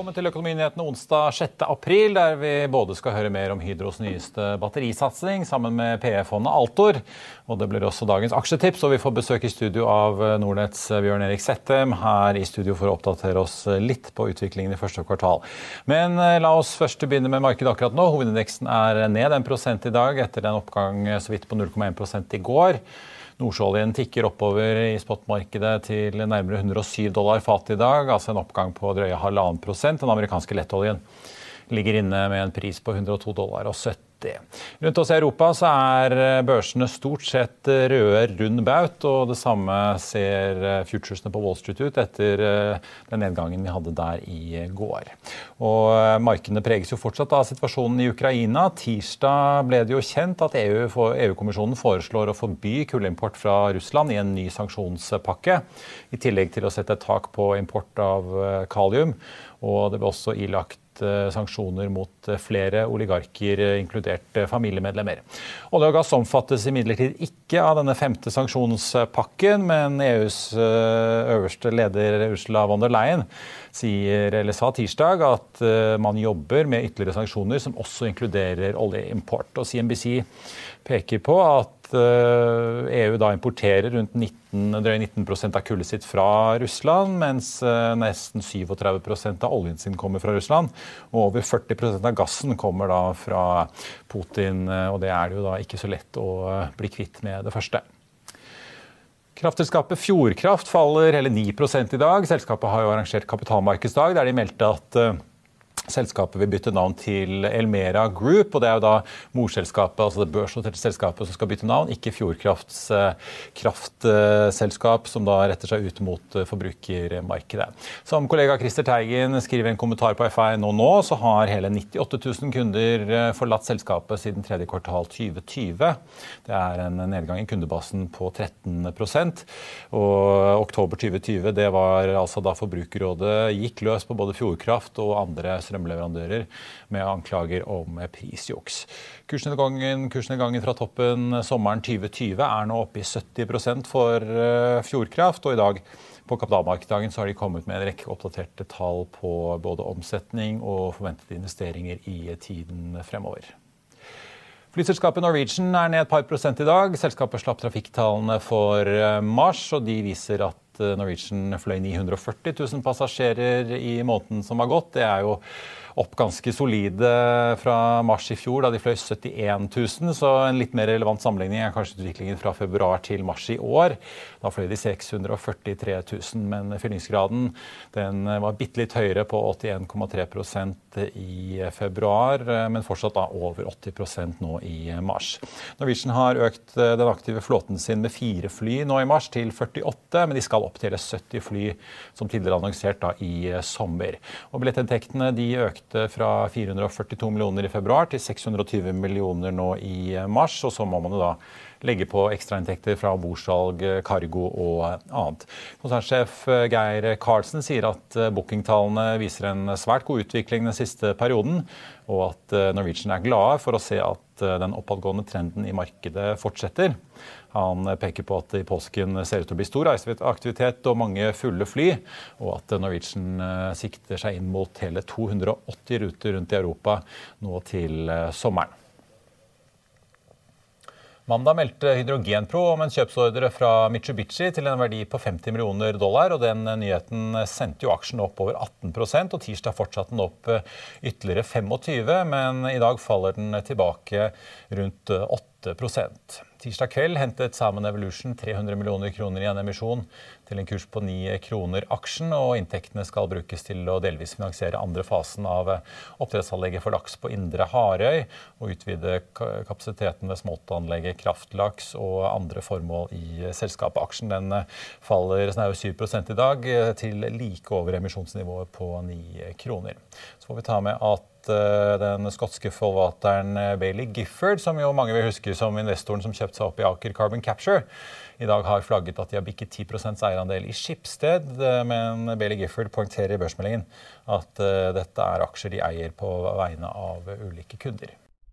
Velkommen til Økonominyhetene onsdag 6. april, der vi både skal høre mer om Hydros nyeste batterisatsing sammen med PE-fondet Altor. Og det blir også dagens aksjetips, og vi får besøk i studio av Nordnetts Bjørn Erik Settem her i studio for å oppdatere oss litt på utviklingen i første kvartal. Men eh, la oss først begynne med markedet akkurat nå. Hovedindeksen er ned en prosent i dag etter en oppgang så vidt på 0,1 i går. Nordsjøoljen tikker oppover i spotmarkedet til nærmere 107 dollar fatet i dag, altså en oppgang på drøye halvannen prosent. Den amerikanske lettoljen ligger inne med en pris på 102 dollar og 70 Rundt oss i Europa så er børsene stort sett røde rund baut, og det samme ser futuresene på Wall Street ut etter den nedgangen vi hadde der i går. Og markedene preges jo fortsatt av situasjonen i Ukraina. Tirsdag ble det jo kjent at EU, EU-kommisjonen foreslår å forby kullimport fra Russland i en ny sanksjonspakke, i tillegg til å sette et tak på import av kalium. Og det ble også ilagt sanksjoner mot flere oligarker, inkludert familiemedlemmer. Olje og gass omfattes imidlertid ikke av denne femte sanksjonspakken, men EUs øverste leder Ursula von der Leyen sier, eller sa tirsdag at man jobber med ytterligere sanksjoner som også inkluderer oljeimport. Og CNBC peker på at EU da importerer rundt 19, drøye 19% av kullet sitt fra Russland, mens nesten 37% av oljen sin kommer fra Russland. Og over 40% av gassen kommer da fra Putin, og det er det jo da ikke så lett å bli kvitt med det første. Kraftselskapet Fjordkraft faller hele 9 i dag. Selskapet har jo arrangert kapitalmarkedsdag der de meldte at Selskapet vil bytte navn til Elmera Group. og Det er jo da morselskapet, altså det børsnoterte selskapet som skal bytte navn, ikke Fjordkrafts kraftselskap, som da retter seg ut mot forbrukermarkedet. Som kollega Christer Teigen skriver en kommentar på FI nå, nå, så har hele 98 000 kunder forlatt selskapet siden tredje kvartal 2020. Det er en nedgang i kundebasen på 13% og Oktober 2020 det var altså da Forbrukerrådet gikk løs på både Fjordkraft og andre strømleverandører med anklager om prisjuks. Kursnedgangen, kursnedgangen fra toppen sommeren 2020 er nå oppe i 70% for Fjordkraft. og i dag på kapitalmarkedsdagen har de kommet med en rekke oppdaterte tall på både omsetning og forventede investeringer i tiden fremover. Flyselskapet Norwegian er ned et par prosent i dag. Selskapet slapp trafikktallene for mars, og de viser at Norwegian fløy 940 000 passasjerer i måneden som har gått. Det er jo opp ganske solide fra mars i fjor, da de fløy 71 000. Så en litt mer relevant sammenligning er kanskje utviklingen fra februar til mars i år. Da fløy de 643 000, men fyllingsgraden den var bitte litt høyere på 81,3% i februar, men fortsatt da over 80% nå i mars. Norwegian har økt den aktive flåten sin med fire fly nå i mars til 48, men de skal opp til 70 fly som tidligere annonsert da i sommer. Og billettinntektene økte fra 442 millioner i februar til 620 millioner nå i mars, og så må man jo da legge på ekstrainntekter fra bordsalg, cargo og annet. Konsernsjef Geir Karlsen sier at bookingtallene viser en svært god utvikling den siste perioden, og at Norwegian er glade for å se at den oppadgående trenden i markedet fortsetter. Han peker på at i påsken ser ut til å bli stor aktivitet og mange fulle fly, og at Norwegian sikter seg inn mot hele 280 ruter rundt i Europa nå til sommeren. Mandag meldte Hydrogenpro om en kjøpsordre fra Mitsubishi til en verdi på 50 millioner dollar. og Den nyheten sendte jo aksjen opp over 18% og tirsdag fortsatte den opp ytterligere 25 men i dag faller den tilbake rundt 8 Tirsdag kveld hentet Salmon Evolution 300 millioner kroner i en emisjon til en kurs på 9 kroner aksjen, og inntektene skal brukes til å delvis finansiere andre fasen av oppdrettsanlegget for laks på Indre Harøy, og utvide kapasiteten ved smoltanlegget Kraftlaks og andre formål i selskapet. Aksjen den faller snaue 7 i dag, til like over emisjonsnivået på 9 kroner. Så får vi ta med at Eh, den skotske forvalteren eh, Bailey Gifford, som jo mange vil huske som investoren som kjøpte seg opp i Aker Carbon Capture, i dag har flagget at de har bikket 10% eierandel i Skipsted. Eh, men Bailey Gifford poengterer i børsmeldingen at dette er aksjer de eier på vegne av ulike kunder.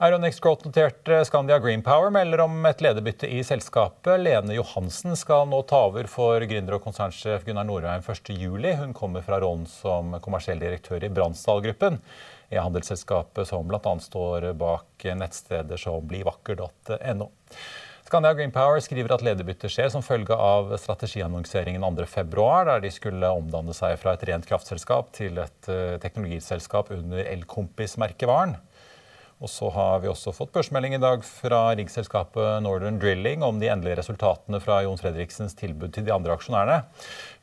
Euronext Growth-noterte Scandia Greenpower melder om et lederbytte i selskapet. Lene Johansen skal nå ta over for gründer og konsernsjef Gunnar Norheim 1.7. Hun kommer fra rollen som kommersiell direktør i Bransdal-gruppen, e-handelsselskapet som bl.a. står bak nettsteder som blivakker.no. Scandia Greenpower skriver at lederbyttet skjer som følge av strategiannonseringen 2.2, der de skulle omdanne seg fra et rent kraftselskap til et eh, teknologiselskap under Elkompis-merkevaren. Og så har vi også fått børsmelding i dag fra riggselskapet Northern Drilling om de endelige resultatene fra Jon Fredriksens tilbud til de andre aksjonærene.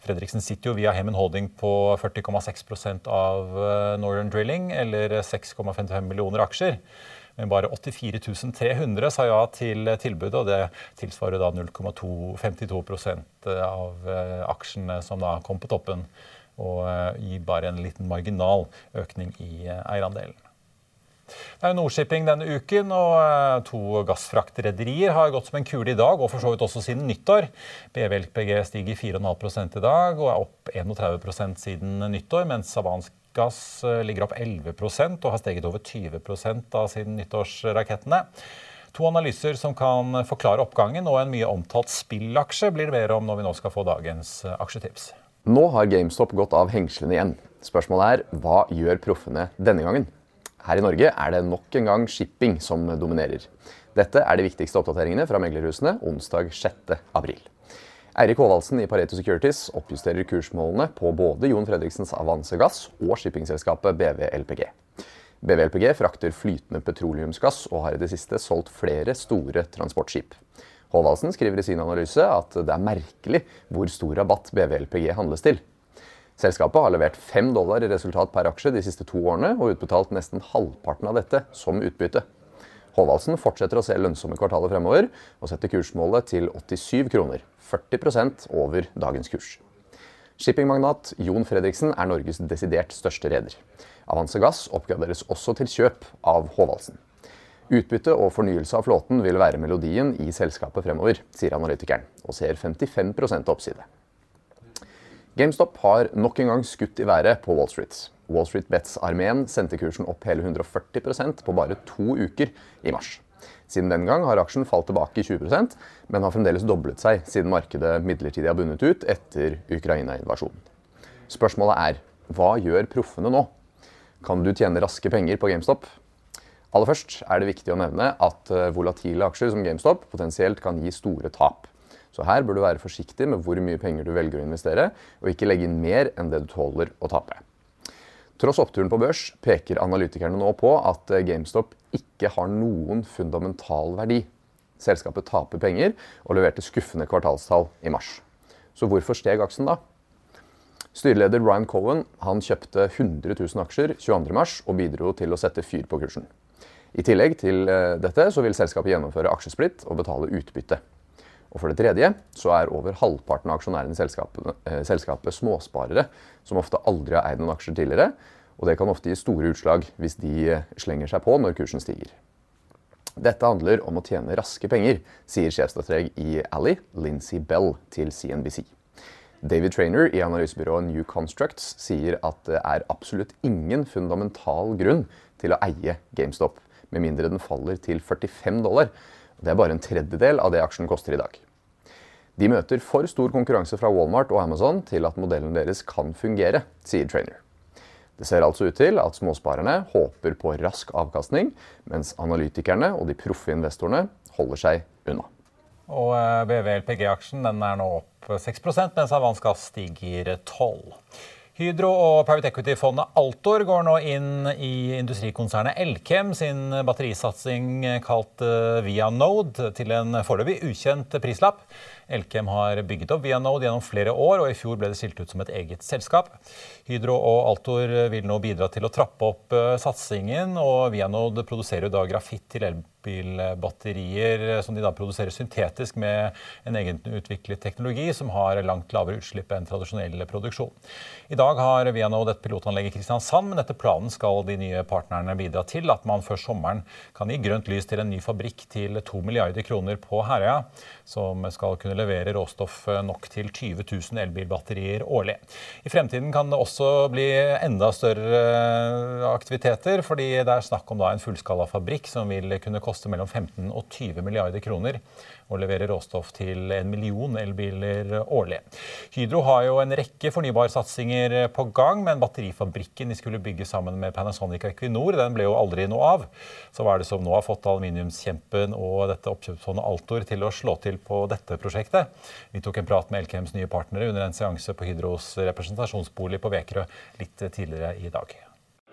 Fredriksen sitter jo via Hemmen Holding på 40,6 av eh, Northern Drilling, eller 6,55 millioner aksjer. Men bare 84 300 sa ja til tilbudet, og det tilsvarer da 0,52 av eh, aksjene som da kom på toppen. Og eh, gir bare en liten marginal økning i eierandelen. Det er jo Nordshipping denne uken, og eh, to gassfraktrederier har gått som en kule i dag, og for så vidt også siden nyttår. BV stiger 4,5 i dag og er opp 31% siden nyttår, mens Savansk Gass eh, ligger opp 11% og har steget over 20% da siden nyttårsrakettene. To analyser som kan forklare oppgangen, og en mye omtalt spillaksje blir det mer om når vi nå skal få dagens eh, aksjetips. Nå har GameStop gått av hengslene igjen. Spørsmålet er hva gjør proffene denne gangen? Her i Norge er det nok en gang shipping som dominerer. Dette er de viktigste oppdateringene fra meglerhusene onsdag 6. april. Eirik Håvaldsen i Pareto Securities oppjusterer kursmålene på både Jon Fredriksens Avance Gass og shippingselskapet BVLPG. BVLPG frakter flytende petroleumsgass og har i det siste solgt flere store transportskip. Håvaldsen skriver i sin analyse at det er merkelig hvor stor rabatt BVLPG handles til. Selskapet har levert 5 dollar i resultat per aksje de siste to årene, og utbetalt nesten halvparten av dette som utbytte. Håvaldsen fortsetter å se lønnsomme kvartaler fremover, og setter kursmålet til 87 kroner, 40% over dagens kurs. Shippingmagnat Jon Fredriksen er Norges desidert største reder. Avanse Gass oppgraderes også til kjøp av Håvaldsen. Utbytte og fornyelse av flåten vil være melodien i selskapet fremover, sier analytikeren, og ser 55% oppside. GameStop har nok en gang skutt i været på Wall Street. Wall Street Bets-armeen sendte kursen opp hele 140% på bare to uker i mars. Siden den gang har aksjen falt tilbake i 20% men har fremdeles doblet seg siden markedet midlertidig har bundet ut etter Ukraina-invasjonen. Spørsmålet er hva gjør proffene nå? Kan du tjene raske penger på GameStop? Aller først er det viktig å nevne at eh, volatile aksjer som GameStop potensielt kan gi store tap. Så her bør du være forsiktig med hvor mye penger du velger å investere, og ikke legge inn mer enn det du tåler å tape. Tross oppturen på børs peker analytikerne nå på at eh, GameStop ikke har noen fundamental verdi. Selskapet taper penger og leverte skuffende kvartalstall i mars. Så hvorfor steg aksjen da? Styreleder Ryan Cohen han kjøpte 100 000 aksjer 22.3 og bidro til å sette fyr på kursen. I tillegg til eh, dette så vil selskapet gjennomføre aksjesplitt og betale utbytte. Og for det tredje så er over halvparten av aksjonærene i selskapet, eh, selskapet småsparere, som ofte aldri har eid noen aksjer tidligere. Og det kan ofte gi store utslag hvis de eh, slenger seg på når kursen stiger. Dette handler om å tjene raske penger, sier sjefstrateg i Ally, Lincy Bell, til CNBC. David Trainer i analysebyrået New Constructs sier at det er absolutt ingen fundamental grunn til å eie GameStop, med mindre den faller til 45 dollar. Det er bare en tredjedel av det aksjen koster i dag. De møter for stor konkurranse fra Walmart og Amazon til at modellen deres kan fungere, sier Trainer. Det ser altså ut til at småsparerne håper på rask avkastning, mens analytikerne og de proffe investorene holder seg unna. Og eh, BVLPG-aksjen er nå opp 6% mens Avans stiger 12 Hydro og private equity-fondet Altor går nå inn i industrikonsernet Elkem sin batterisatsing kalt eh, Via Node til en foreløpig ukjent prislapp. Elkem har bygget opp Vianode gjennom flere år, og i fjor ble det stilt ut som et eget selskap. Hydro og Altor vil nå bidra til å trappe opp eh, satsingen, og Vianode produserer da grafitt til elbilbatterier eh, som de da produserer syntetisk med en egenutviklet teknologi som har langt lavere utslipp enn tradisjonell produksjon. I dag har Vianode et pilotanlegg i Kristiansand, men etter planen skal de nye partnerne bidra til at man før sommeren kan gi grønt lys til en ny fabrikk til 2 milliarder kroner på Herøya, som skal kunne levere råstoff nok til 20 000 elbilbatterier årlig. I fremtiden kan det også bli enda større eh, aktiviteter, fordi det er snakk om en fullskala fabrikk som vil kunne koste mellom 15 og 20 milliarder kroner og levere råstoff til en million elbiler årlig. Hydro har jo en rekke fornybarsatsinger på gang, men batterifabrikken de skulle bygge sammen med Panasonic og Equinor, den ble jo aldri noe av. Så hva er det som nå har fått aluminiumskjempen og dette oppkjøpsfondet Altor til å slå til på dette prosjektet? Vi tok en prat med Elkems nye partnere under en seanse på Hydros representasjonsbolig på Vekerø litt tidligere i dag.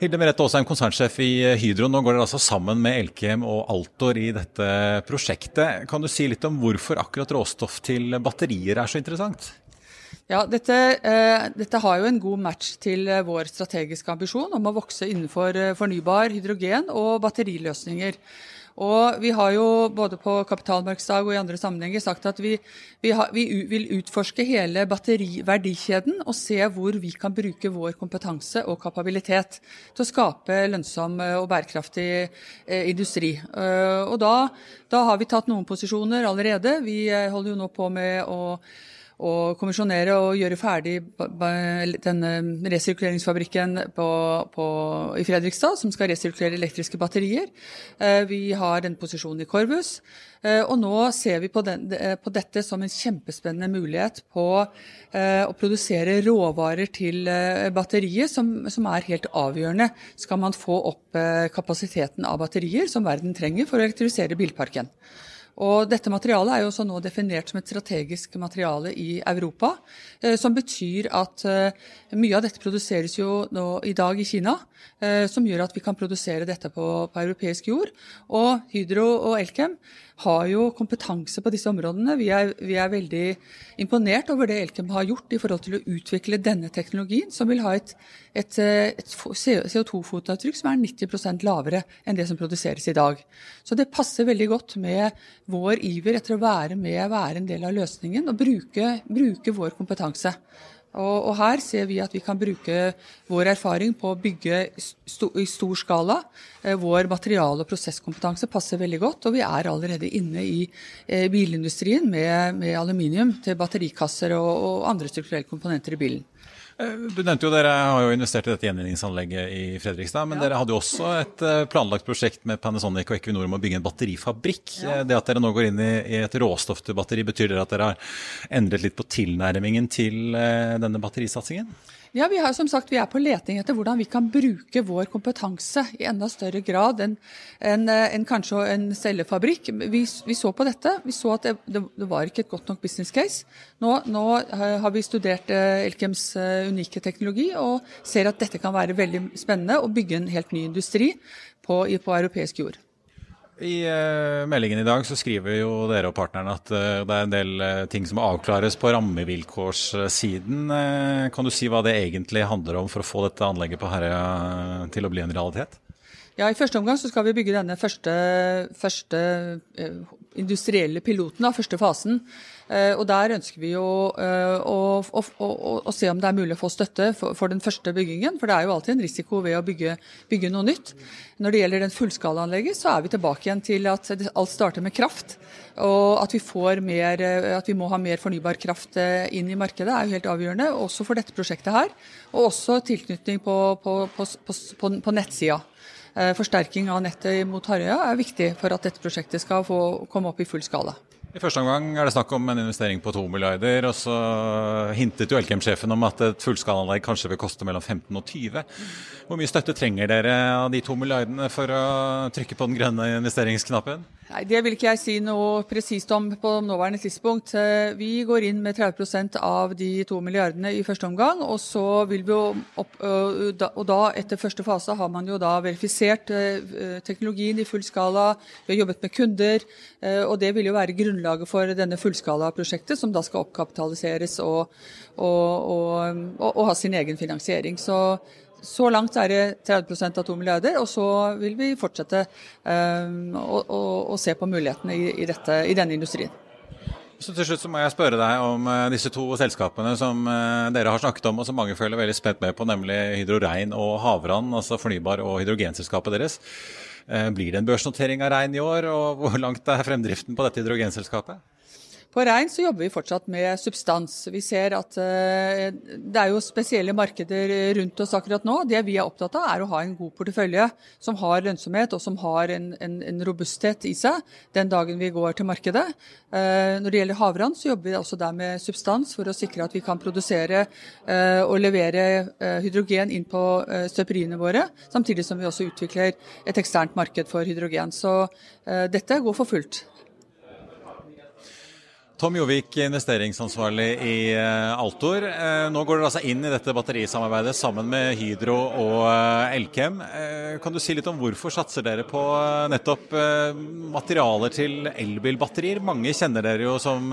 Hilde Merete Aasheim, konsernsjef i Hydro. Nå går dere altså sammen med Elkem og Altor i dette prosjektet. Kan du si litt om hvorfor akkurat råstoff til batterier er så interessant? Ja, dette, eh, dette, har jo en god match til eh, vår strategiske ambisjon om å vokse innenfor eh, fornybar hydrogen og batteriløsninger. Og vi har jo både på kapitalmarkedsdag og i andre sammenhenger sagt at vi, vi, har, vi vil utforske hele batteriverdikjeden og se hvor vi kan bruke vår kompetanse og kapabilitet til å skape lønnsom eh, og bærekraftig eh, industri. Uh, og da, da har vi tatt noen posisjoner allerede. Vi holder jo nå på med å å kommisjonere og gjøre ferdig denne resirkuleringsfabrikken på, på, i Fredrikstad, som skal resirkulere elektriske batterier. Eh, vi har denne posisjonen i Korvus. Eh, og nå ser vi på, den, på dette som en kjempespennende mulighet på eh, å produsere råvarer til batteriet, som, som er helt avgjørende. Skal man få opp kapasiteten av batterier som verden trenger for å elektrisere bilparken. Og dette materialet er jo også nå definert som et strategisk materiale i Europa. Eh, som betyr at eh, mye av dette produseres jo nå i dag i Kina. Eh, som gjør at vi kan produsere dette på, på europeisk jord. Og Hydro og Elkem har jo kompetanse på disse områdene. Vi er, vi er, veldig imponert over det Elkem har gjort i forhold til å utvikle denne teknologien, som vil ha et, et, et CO2-fotavtrykk som er 90% lavere enn det som produseres i dag. Så det passer veldig godt med vår iver etter å være med, være en del av løsningen og bruke, bruke vår kompetanse. Og, og, her ser vi at vi kan bruke vår erfaring på å bygge sto, i stor skala. Eh, vår material- og prosesskompetanse passer veldig godt, og vi er allerede inne i eh, bilindustrien med, med, aluminium til batterikasser og, og andre strukturelle komponenter i bilen. Eh, du nevnte jo Dere har jo investert i dette gjenvinningsanlegget i Fredrikstad. Men ja. dere hadde jo også et eh, planlagt prosjekt med Panasonic og Equinor om å bygge en batterifabrikk. Ja. Eh, det at dere nå går inn i, et råstoff til batteri, betyr det at dere har endret litt på tilnærmingen til denne batterisatsingen? Ja, vi, har, som sagt, vi er på leting etter hvordan vi kan bruke vår kompetanse i enda større grad enn en, en kanskje en cellefabrikk. Vi, vi, så på dette. Vi så at det, det, var ikke et godt nok business case. Nå, nå har vi studert eh, Elkems eh, unike teknologi og ser at dette kan være veldig spennende å bygge en helt ny industri på, på europeisk jord. I uh, meldingen i dag så skriver jo dere og partnerne at uh, det er en del uh, ting som avklares på rammevilkårssiden. kan du si hva det egentlig handler om for å få dette anlegget på Herøya til å bli en realitet? Ja, I første omgang så skal vi bygge denne første, første industrielle piloten, da, første fasen. Og Der ønsker vi jo å, å, å, å, se om det er mulig å få støtte for, for, den første byggingen. For det er jo alltid en risiko ved å bygge, bygge noe nytt. Når det gjelder den fullskalaanlegget, så er vi tilbake igjen til at alt starter med kraft. Og at vi, mer, at vi må ha mer fornybar kraft inn i markedet er jo helt avgjørende, også for dette prosjektet her. Og også tilknytning på, på, på, på nettsida. Forsterking av nettet mot Harøya er viktig for at dette prosjektet skal få komme opp i full skala. I første omgang er det snakk om en investering på 2 milliarder, og så hintet jo Elkem-sjefen om at et fullskalaanlegg kanskje vil koste mellom 15 og 20. Hvor mye støtte trenger dere av de to milliardene for å trykke på den grønne investeringsknappen? Nei, Det vil ikke jeg si noe presist om på nåværende tidspunkt. Eh, vi går inn med 30% av de to milliardene i første omgang. Og så vil vi opp, og da etter første fase har man jo da verifisert eh, teknologien i full skala. Vi har jobbet med kunder. Eh, og det vil jo være grunnlaget for denne fullskalaprosjektet, som da skal oppkapitaliseres og, og, og, og ha sin egen finansiering. Så så langt er det 30 av 2 milliarder, og så vil vi fortsette um, å, å, å, se på mulighetene i, i, dette, i, denne industrien. Så til slutt så må jeg spørre deg om uh, disse to selskapene som uh, dere har snakket om, og som mange føler veldig spent med på, nemlig Hydro Rein og Havran, altså fornybar- og hydrogenselskapet deres. Uh, blir det en børsnotering av Rein i år, og hvor langt er fremdriften på dette hydrogenselskapet? På rein så jobber vi fortsatt med substans. Vi ser at uh, det er jo spesielle markeder rundt oss akkurat nå. Det vi er opptatt av, er å ha en god portefølje som har lønnsomhet og som har en, en, en robusthet i seg den dagen vi går til markedet. Uh, når det gjelder havran, så jobber vi også der med substans for å sikre at vi kan produsere uh, og levere hydrogen inn på støperiene våre, samtidig som vi også utvikler et eksternt marked for hydrogen. Så dette går for fullt. Tom Jovik, investeringsansvarlig i eh, Altor. Eh, nå går dere altså inn i dette batterisamarbeidet sammen med Hydro og eh, Elkem. Kan du si litt om hvorfor satser dere på nettopp materialer til elbilbatterier? Mange kjenner dere jo som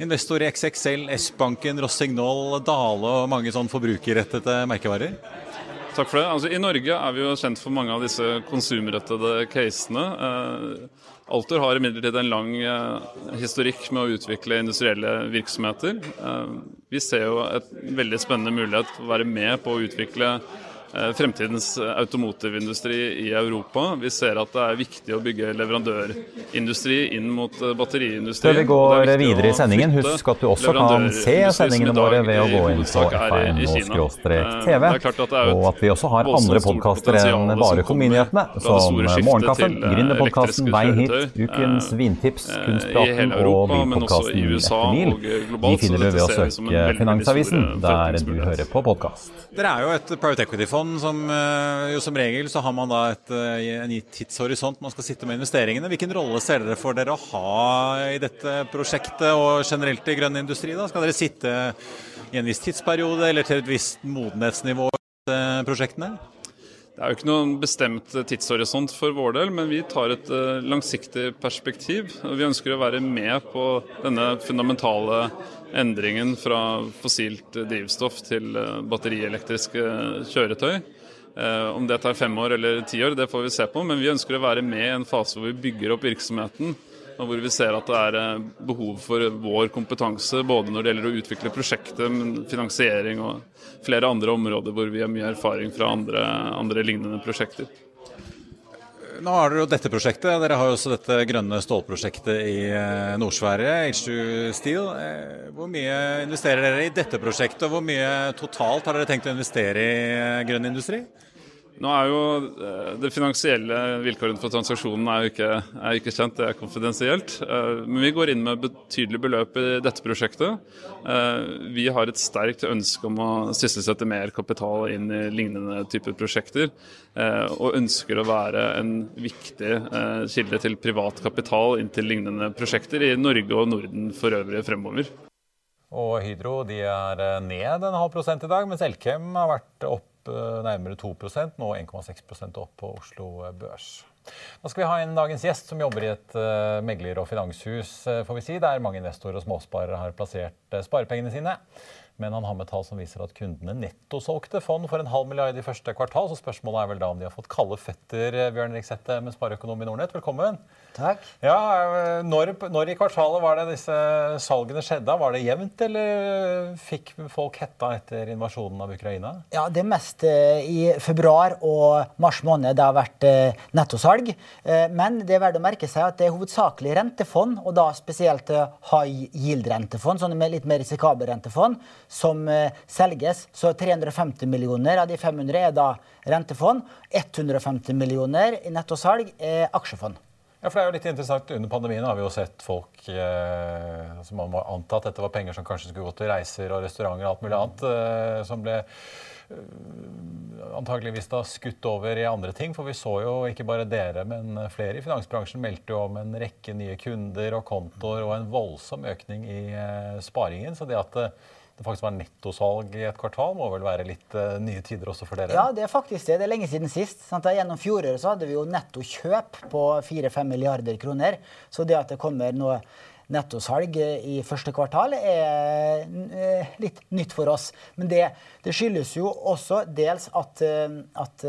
investor i XXL, S-banken, Rossignol, Dale og mange sånn forbrukerrettede merkevarer. Takk for det. Altså, I Norge er vi jo kjent for mange av disse konsumrettede casene. Altor har imidlertid en lang eh, historikk med å utvikle industrielle virksomheter. Eh, vi ser jo et veldig spennende mulighet for å være med på å utvikle fremtidens automotivindustri i Europa. Vi ser at det er viktig å bygge leverandørindustri inn mot eh, batteriindustri. Før vi går videre i sendingen, husk at du også kan se sendingene våre ved å gå inn på fn-tv, og at vi også har andre podkaster enn bare Økonominyhetene, som Morgenkaffen, eh, Gründerpodkasten, Vei hit, Ukens vintips, Kunstpraten og bilpodkasten Etter mil. De finner du ved å søke Finansavisen, der du hører på podkast. Dere er jo et private equity-fond sånn som eh, jo som regel så har man da et, eh, en gitt tidshorisont man skal sitte med investeringene. Hvilken rolle ser dere for dere å ha i dette prosjektet og generelt i grønn industri? da? Skal dere sitte i en viss tidsperiode eller til et visst modenhetsnivå i prosjektene? Det er jo ikke noen bestemt tidshorisont for vår del, men vi tar et eh, langsiktig perspektiv. Vi ønsker å være med på denne fundamentale endringen fra fossilt drivstoff til eh, batterielektriske kjøretøy. Eh, om det tar fem år eller ti år, det får vi se på, men vi ønsker å være med i en fase hvor vi bygger opp virksomheten. Og hvor vi ser at det er eh, behov for vår kompetanse, både når det gjelder å utvikle prosjektet, finansiering og flere andre områder hvor vi har mye erfaring fra andre, andre lignende prosjekter. Nå har dere jo dette prosjektet. Dere har jo også dette grønne stålprosjektet i eh, Nord-Sverige, H2 Steel. Eh, hvor mye investerer dere i dette prosjektet, og hvor mye totalt har dere tenkt å investere i eh, grønn industri? Nå er jo eh, Det finansielle vilkårene for transaksjonen er jo ikke, er ikke, kjent, det er konfidensielt. Eh, men vi går inn med betydelige beløp i dette prosjektet. Eh, vi har et sterkt ønske om å sysselsette mer kapital inn i lignende typer prosjekter. Og ønsker å være en viktig kilde til privat kapital inn til lignende prosjekter i Norge og Norden for øvrig fremover. Og Hydro de er ned en halv prosent i dag, mens Elkem har vært opp Eh, nærmere 2% nå 1,6% opp på Oslo Børs. Da skal vi ha en dagens gjest, som jobber i et uh, megler- og finanshus, uh, får vi si, der mange investorer og småsparere har plassert sparepengene sine. Men han har med tall som viser at kundene nettosolgte fond for en halv milliard i første kvartal. Så spørsmålet er vel da om de har fått kalde føtter, eh, Bjørn Riksette med spareøkonom i Nordnett. Velkommen. Takk. Ja, eh, når, når, i kvartalet var det disse salgene skjedde? Var det jevnt, eller fikk folk hetta etter invasjonen av Ukraina? Ja, Det mest eh, i februar og mars måned det har vært eh, nettosalg. Eh, men det er verdt å merke seg at det er hovedsakelig rentefond, og da spesielt eh, high yield-rentefond, sånne med litt mer risikable rentefond, som eh, selges. Så 350 millioner av de 500 er da rentefond. 150 millioner i nettosalg er aksjefond. Ja, for det er jo litt interessant. Under pandemien har vi jo sett folk eh, som Man må anta at dette var penger som kanskje skulle gå til reiser og restauranter og alt mulig annet, eh, som ble eh, antageligvis da skutt over i andre ting. For vi så jo ikke bare dere, men flere i finansbransjen meldte jo om en rekke nye kunder og kontoer og en voldsom økning i eh, sparingen. Så det at det faktisk var nettosalg i et kvartal, må vel være litt uh, nye tider også for dere? Ja, det er faktisk det. Det er lenge siden sist. Sant? Gjennom fjoråret så hadde vi jo nettokjøp på 4-5 milliarder kroner. Så det at det kommer noe nettosalg i første kvartal, er eh, litt nytt for oss. Men det, det skyldes jo også dels at, eh, at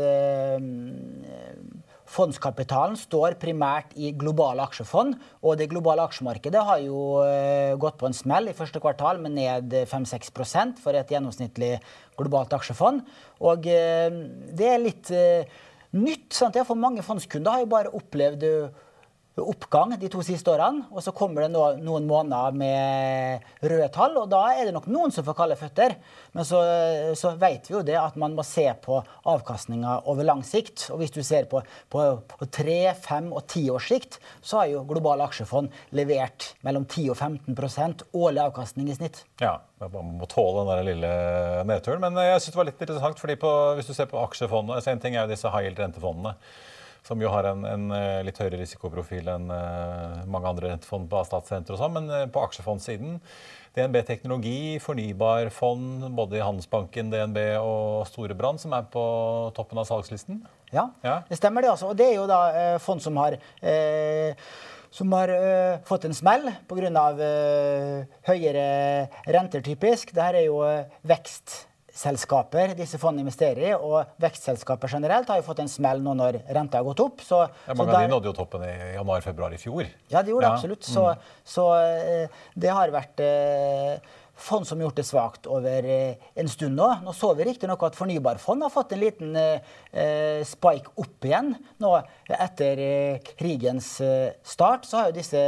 Fondskapitalen står primært i globale aksjefond, og det globale aksjemarkedet har jo uh, gått på en smell i første kvartal med ned 5-6% for et gjennomsnittlig globalt aksjefond. Og uh, det er litt uh, nytt. sant? For mange fondskunder har jo bare opplevd oppgang de to siste årene. Og så kommer det noen måneder med røde tall, og da er det nok noen som får kalde føtter. Men så, så vet vi jo det at man må se på avkastninga over lang sikt. Og hvis du ser på, 3, 5 og ti års sikt, så har jo globale aksjefond levert mellom 10 og 15% årlig avkastning i snitt. Ja, man må tåle den der lille nedturen. Men jeg syns det var litt interessant, fordi på, hvis du ser på aksjefondene, så en ting er jo disse high yield rentefondene som jo har en, en, eh, litt høyere risikoprofil enn uh, mange andre rentefond på statssenter og sånn, men uh, på aksjefondsiden DNB Teknologi, fornybarfond, både i Handelsbanken, DNB og Storebrand, som er på toppen av salgslisten. Ja, ja. det stemmer det. altså. Og det er jo da eh, fond som har eh, som har ø, fått en smell pga. Høyere renter, typisk. Dette er jo ø, vekst selskaper disse fondene investerer i, og vekstselskaper generelt har jo fått en smell nå når renta har gått opp. Så, ja, mange av de nådde jo toppen i januar-februar i fjor. Ja, de gjorde det ja. absolutt. Så, mm. så uh, det har vært uh, fond som har gjort det svakt over uh, en stund nå. Nå så vi riktignok at fornybarfond har fått en liten spike opp igjen. Nå etter krigens start så har jo disse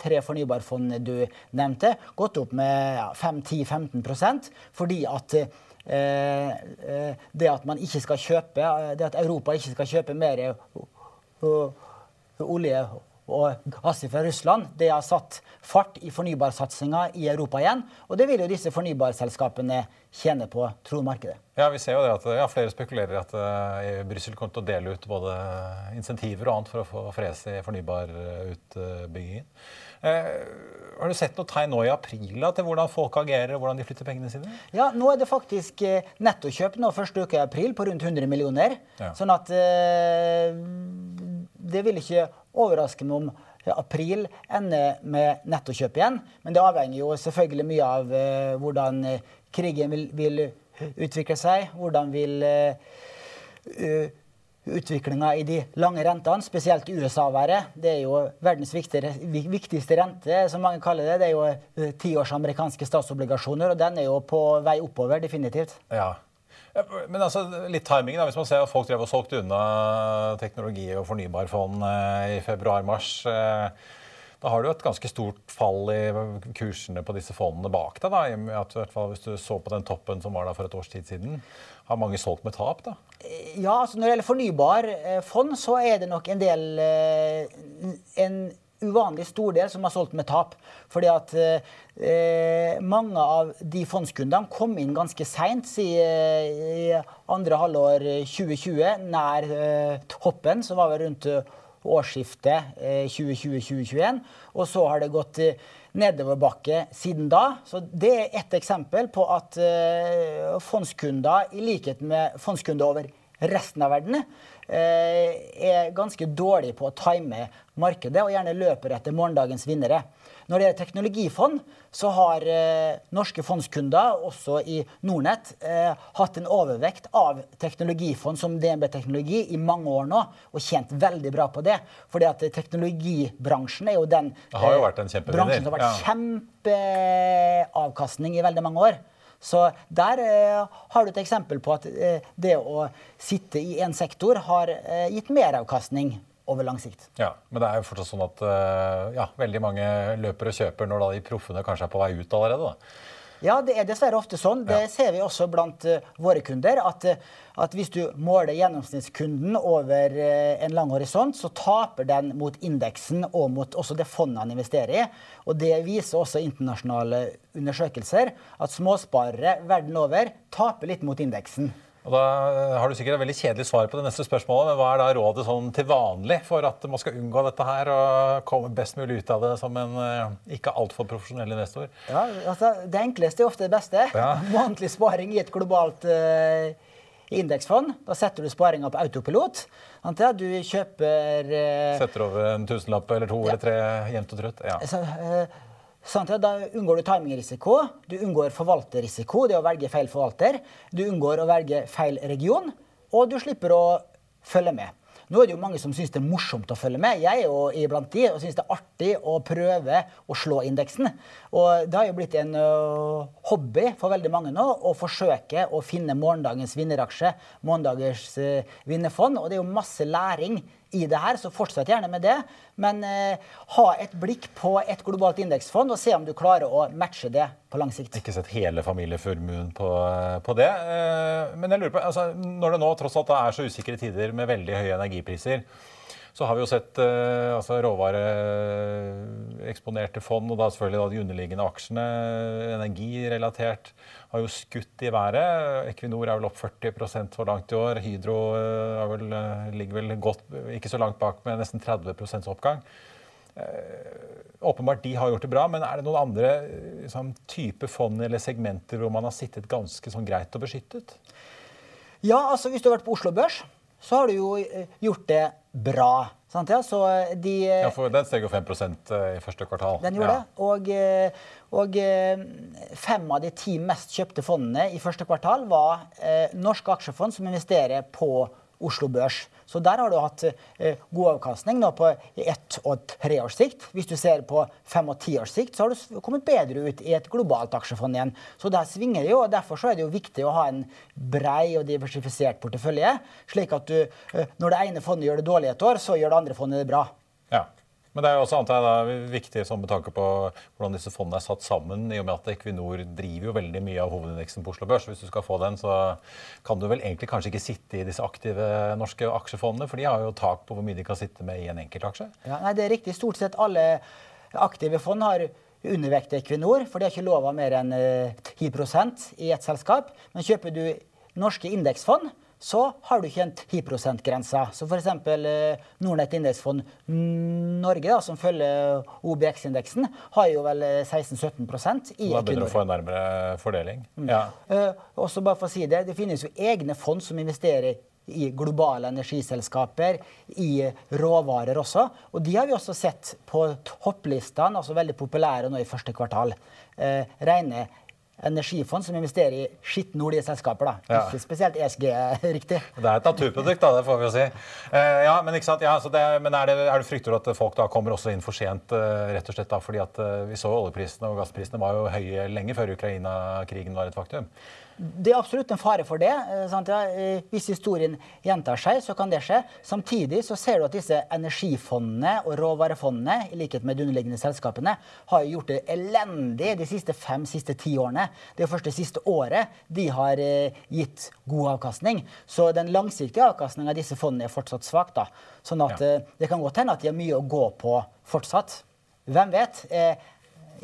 tre fornybarfondene du nevnte, gått opp med ja, 5-10-15 fordi at Eh, eh, det at man ikke skal kjøpe, eh, det at Europa ikke skal kjøpe mer olje og gass fra Russland, det har satt fart i fornybarsatsinga i Europa igjen. Og det vil jo disse fornybarselskapene tjene på, tror markedet. Ja, vi ser jo det at ja, Flere spekulerer at uh, Brussel kommer til å dele ut både insentiver og annet for å få fres i fornybarutbyggingen. Uh, har du sett noe tegn nå i april til hvordan folk agerer og hvordan de flytter pengene sine? Ja, nå er det faktisk uh, nettokjøp nå første uke i april på rundt 100 millioner. Ja. Sånn at uh, Det vil ikke overraske meg om april ender med nettokjøp igjen. Men det avhenger jo selvfølgelig mye av eh, hvordan eh, krigen vil, vil, utvikle seg. Hvordan vil uh, utviklinga i de lange rentene, spesielt USA være. Det er jo verdens viktigste rente, som mange kaller det. Det er jo tiårs amerikanske statsobligasjoner, og den er jo på vei oppover, definitivt. Ja. Men altså, litt timing da, Hvis man ser at folk drev og solgte unna teknologi- og fornybarfond eh, i februar-mars. Eh, da har du et ganske stort fall i kursene på disse fondene bak deg. da, i at hvert fall Hvis du så på den toppen som var der for et års tid siden. Har mange solgt med tap? da? Ja, altså Når det gjelder fornybarfond, så er det nok en del en uvanlig stor del som har solgt med tap. Fordi at eh, mange av de fondskundene kom inn ganske seint i, i, andre halvår 2020, nær eh, toppen, som var rundt årsskiftet 2020-2021. Eh, og så har det gått eh, nedoverbakke siden da. Så det er ett eksempel på at eh, fondskunder, i likhet med fondskunder over resten av verden, er ganske dårlig på å time markedet og gjerne løper etter morgendagens vinnere. når det gjelder teknologifond, så har eh, norske fondskunder, også i Nordnett, eh, hatt en overvekt av teknologifond som DNB Teknologi i mange år nå, og tjent veldig bra på det. Fordi at teknologibransjen er jo den har jo bransjen som har vært Ja. kjempeavkastning i veldig mange år. Så der eh, har du et eksempel på at eh, det å sitte i en sektor har eh, gitt meravkastning over lang sikt. Ja, Men det er jo fortsatt sånn at eh, ja, veldig mange løper og kjøper når da de proffene kanskje er på vei ut allerede. da. Ja, det er dessverre ofte sånn. Det ser vi også blant uh, våre kunder. At, eh, at hvis du måler gjennomsnittskunden over uh, en lang horisont, så taper den mot indeksen og mot også det fondet han investerer i. Og det viser også internasjonale undersøkelser at småsparere verden over taper litt mot indeksen. Og Da har du sikkert et veldig kjedelig svar på det neste spørsmålet, men hva er da rådet sånn til vanlig for at man skal unngå dette her og komme best mulig ut av det som en eh, ikke altfor profesjonell investor? Ja, altså, det enkleste er ofte det beste. Ja. Månedlig sparing i et globalt uh, indeksfond. Da setter du sparinga på autopilot. Sant. Du kjøper uh, Setter over en tusenlapp eller to eller tre jevnt og trutt? Ja. så, uh, ja, da unngår du timingrisiko. Du unngår forvalterrisiko, det å velge feil forvalter. Du unngår å velge feil region. Og du slipper å følge med. Nå er det jo mange som syns det er morsomt å følge med. Jeg jo iblant de og syns det er artig å prøve å slå indeksen. Og det har jo blitt en ø, hobby for veldig mange nå å forsøke å finne morgendagens vinneraksje, morgendagens ø, vinnerfond. Og det er jo masse læring i det her, så fortsett gjerne med det. Men eh, ha et blikk på et globalt indeksfond og se om du klarer å matche det på lang sikt. Ikke sett hele familieformuen på, på det. Eh, Men jeg lurer på, altså, når det nå tross alt er så usikre tider med veldig høye energipriser, så har vi jo sett eh, altså, råvareeksponerte fond, og da selvfølgelig da de underliggende aksjene, energirelatert, har jo skutt i været. Equinor er vel opp 40% så langt i år. Hydro eh, vel, eh, ligger vel godt, ikke så langt bak med nesten 30% oppgang. Åpenbart de har gjort det bra, men er det noen andre sånn, type fond eller segmenter hvor man har sittet ganske sånn greit og beskyttet? Ja, altså hvis du har vært på Oslo Børs, så har du jo eh, gjort det bra. Sant, ja? Så eh, de eh, Ja, for Den steg jo 5 i første kvartal. Den gjorde ja. det. Og, og fem av de ti mest kjøpte fondene i første kvartal var norske aksjefond som investerer på Oslo Børs. Så der har du hatt eh, god avkastning nå på ett og tre års sikt. Hvis du ser på fem og ti års sikt, så har du kommet bedre ut i et globalt aksjefond igjen. Så der svinger det jo, og derfor så er det jo viktig å ha en brei og diversifisert portefølje, slik at du, eh, når det ene fondet gjør det dårlig et år, så gjør det andre fondet det bra. Ja. Men det er jo også antar viktig sånn med tanke på hvordan disse fondene er satt sammen, i og med at Equinor driver jo veldig mye av hovedindeksen på Oslo Børs. Hvis du skal få den, så kan du vel egentlig kanskje ikke sitte i disse aktive norske aksjefondene, for de har jo tak på hvor mye de kan sitte med i en enkeltaksje. Ja, nei, det er riktig. Stort sett alle aktive fond har undervekt Equinor, for de har ikke lova mer enn eh, 10 i et selskap. Men kjøper du norske indeksfond, så har du ikke en 10 %-grense. Så f.eks. Eh, Nordnett indeksfond Norge, da, som følger OBX-indeksen, har jo vel eh, 16-17% i Da begynner du å få en nærmere fordeling. Ja. Uh, også bare for å si det, det finnes jo egne fond som investerer i globale energiselskaper, i råvarer også. Og de har vi også sett på topplistene, altså veldig populære nå i første kvartal. Eh, rene energifond som investerer i skitne oljeselskaper. da. Ja. Ikke spesielt ESG-riktig. Det er et naturprodukt, da, det får vi jo si. Uh, ja, Men ikke sant? Ja, så det, men er det, er det frykter du at folk da kommer også inn for sent, Uh, rett og slett da, fordi at uh, vi så oljeprisene og gassprisene var jo høye lenge før Ukraina-krigen var et faktum? Det er absolutt en fare for det. eh, Sant? Ja, eh, hvis historien gjentar seg, så kan det skje. Samtidig så ser du at disse energifondene og råvarefondene, i likhet med de underliggende selskapene, har gjort det elendig de siste fem siste ti årene. Det er først det siste året de har eh, gitt god avkastning. Så den langsiktige avkastningen av disse fondene er fortsatt svak. da. Sånn at Ja. det kan godt hende at de har mye å gå på fortsatt. Hvem vet? Eh,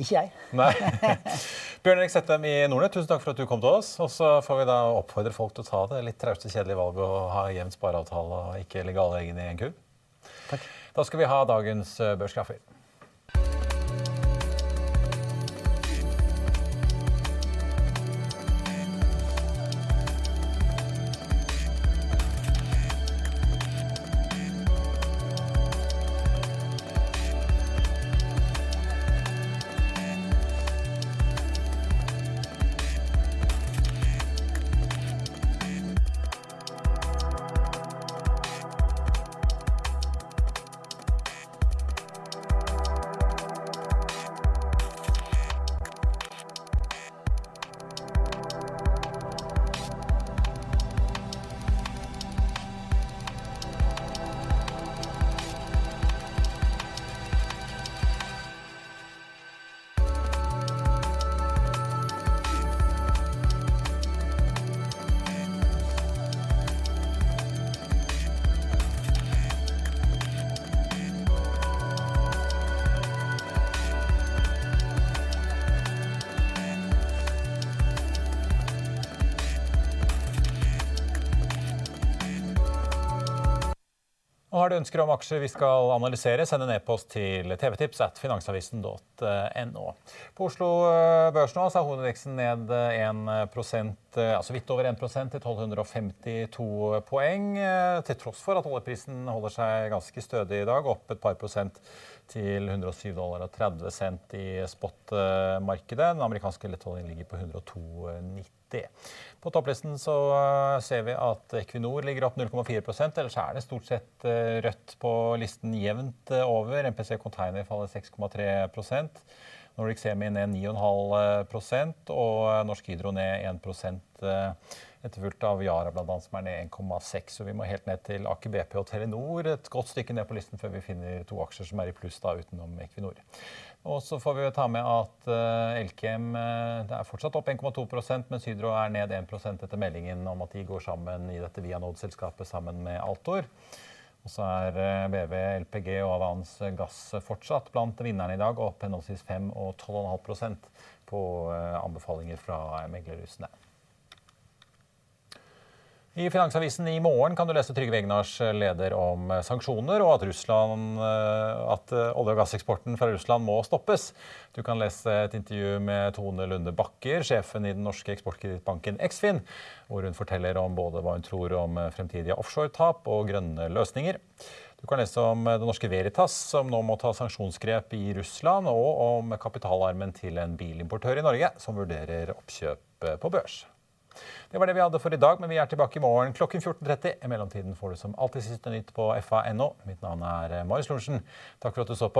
ikke jeg. Nei. Bjørn Erik Settem i Nordnett, tusen takk for at du kom til oss. Og så får vi da oppfordre folk til å ta det litt trauste, kjedelige valget å ha jevn spareavtale og ikke legge alle eggene i en kurv. Takk. Da skal vi ha dagens eh, har du ønsker om aksjer vi skal analysere, send en e-post til tvtips at finansavisen.no. På Oslo eh, Børs nå er hovedindeksen ned 1 eh, altså vidt over 1 til 1252 poeng. Eh, til tross for at oljeprisen holder seg ganske stødig i dag, opp et par prosent til 107 dollar og 30 cent i spot-markedet. Den amerikanske lettoljen ligger på 102,90 det. På topplisten så eh, ser vi at Equinor ligger opp 0,4 ellers er det stort sett eh, rødt på listen jevnt eh, over. MPC Container faller 6,3% Nordic Semi ned 9,5% og Norsk Hydro ned 1 etterfulgt av Yara blant annet, som er ned 1,6. Så vi må helt ned til Aker BP og Telenor, et godt stykke ned på listen før vi finner to aksjer som er i pluss da, utenom Equinor. Og så får vi jo ta med at uh, Elkem uh, det er fortsatt opp 1,2% mens Hydro er ned 1% etter meldingen om at de går sammen i dette Vianode-selskapet sammen med Altor. Og så er BV, LPG og Avans Gass fortsatt blant vinnerne i dag, opp henholdsvis 5 og 12,5% på anbefalinger fra meglerhusene. I Finansavisen i morgen kan du lese Trygve Egnars leder om eh, sanksjoner, og at, Russland, eh, at eh, olje- og gasseksporten fra Russland må stoppes. Du kan lese et intervju med Tone Lunde Bakker, sjefen i den norske eksportkredittbanken Eksfin, hvor hun forteller om både hva hun tror om fremtidige offshoretap og grønne løsninger. Du kan lese om Det norske Veritas, som nå må ta sanksjonsgrep i Russland, og om kapitalarmen til en bilimportør i Norge som vurderer oppkjøp på børs. Det var det vi hadde for i dag, men vi er tilbake i morgen klokken 14.30. I mellomtiden får du som alltid siste nytt på fa.no. Mitt navn er eh, Marius Lorentzen. Takk for at du så på.